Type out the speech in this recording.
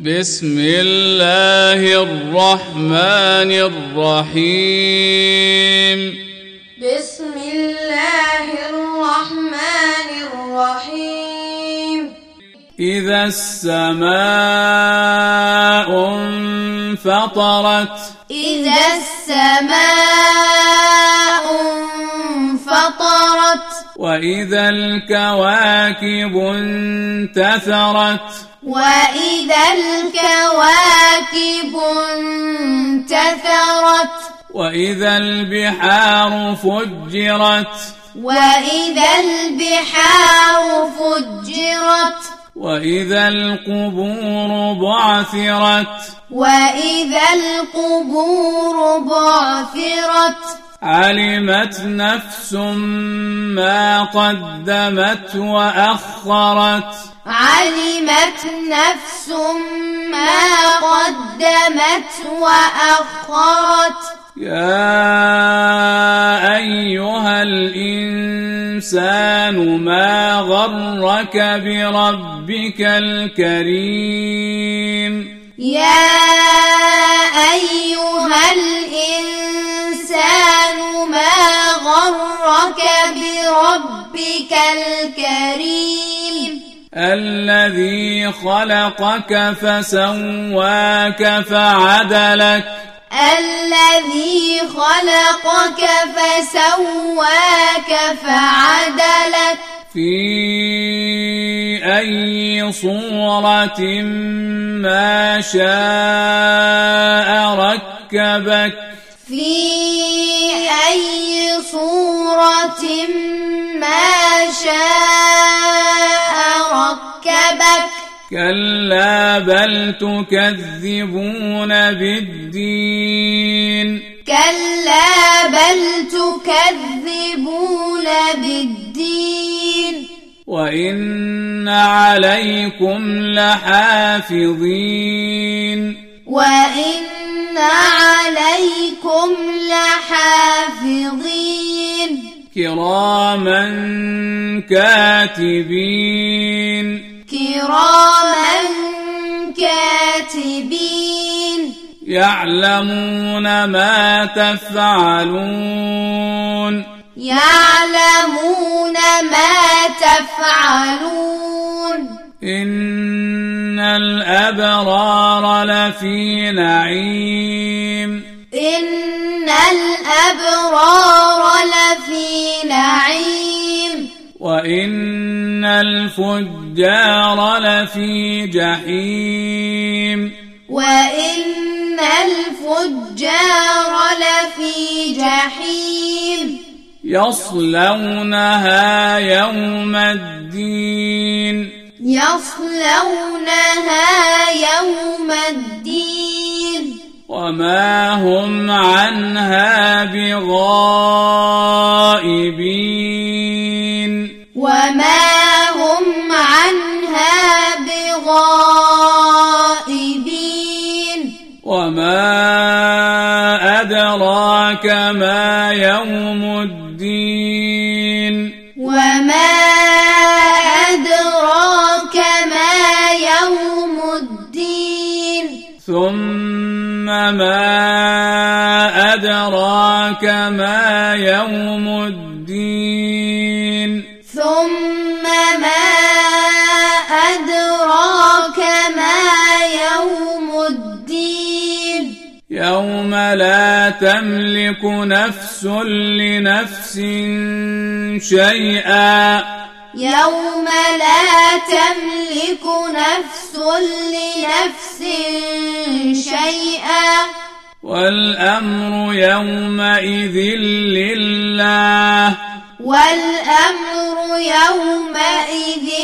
بسم الله الرحمن الرحيم. بسم الله الرحمن الرحيم. إذا السماء انفطرت. إذا السماء انفطرت وإذا الكواكب انتثرت. وإذا الكواكب انتثرت. وإذا البحار فجرت. وإذا البحار فجرت. وإذا القبور بعثرت وإذا القبور بعثرت علمت نفس ما قدمت وأخرت علمت نفس ما قدمت وأخرت يا أيها الإنسان ما غرك بربك الكريم. يا أيها الإنسان ما غرك بربك الكريم. الذي خلقك فسواك فعدلك الذي خلقك فسواك فعدلك. في أي صورة ما شاء ركبك. في أي صورة ما شاء ركبك. كلا بل تكذبون بالدين كلا بل تكذبون بالدين وإن عليكم لحافظين وإن عليكم لحافظين كراما كاتبين كراما كاتبين. يعلمون ما تفعلون. يعلمون ما تفعلون. إن الأبرار لفي نعيم. إن الأبرار الفجار لفي جحيم. وإن الفجار لفي جحيم. يصلونها يوم الدين. يصلونها يوم الدين. وما هم عنها بغائبين وما أدراك ما يوم الدين وما أدراك ما يوم الدين ثم ما أدراك ما يوم الدين لا تملك نفس لنفس شيئا. يوم لا تملك نفس لنفس شيئا. والأمر يومئذ لله. والأمر يومئذ